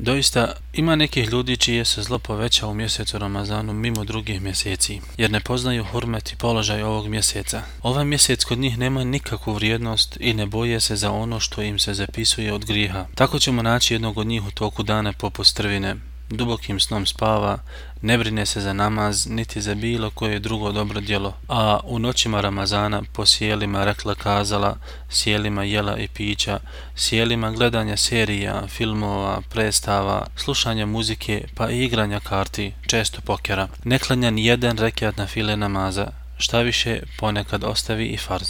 Doista, ima nekih ljudi čije se zlo poveća u mjesecu Ramazanu mimo drugih mjeseci, jer ne poznaju hurmet i položaj ovog mjeseca. Ovaj mjesec kod njih nema nikakvu vrijednost i ne boje se za ono što im se zapisuje od griha. Tako ćemo naći jednog od njih u toku dana poput strvine, dubokim snom spava, ne brine se za namaz, niti za bilo koje drugo dobro djelo, a u noćima Ramazana po sjelima rekla kazala, sjelima jela i pića, sjelima gledanja serija, filmova, predstava, slušanja muzike, pa i igranja karti, često pokera. Ne klanja ni jedan rekiat na file namaza, šta više ponekad ostavi i farz.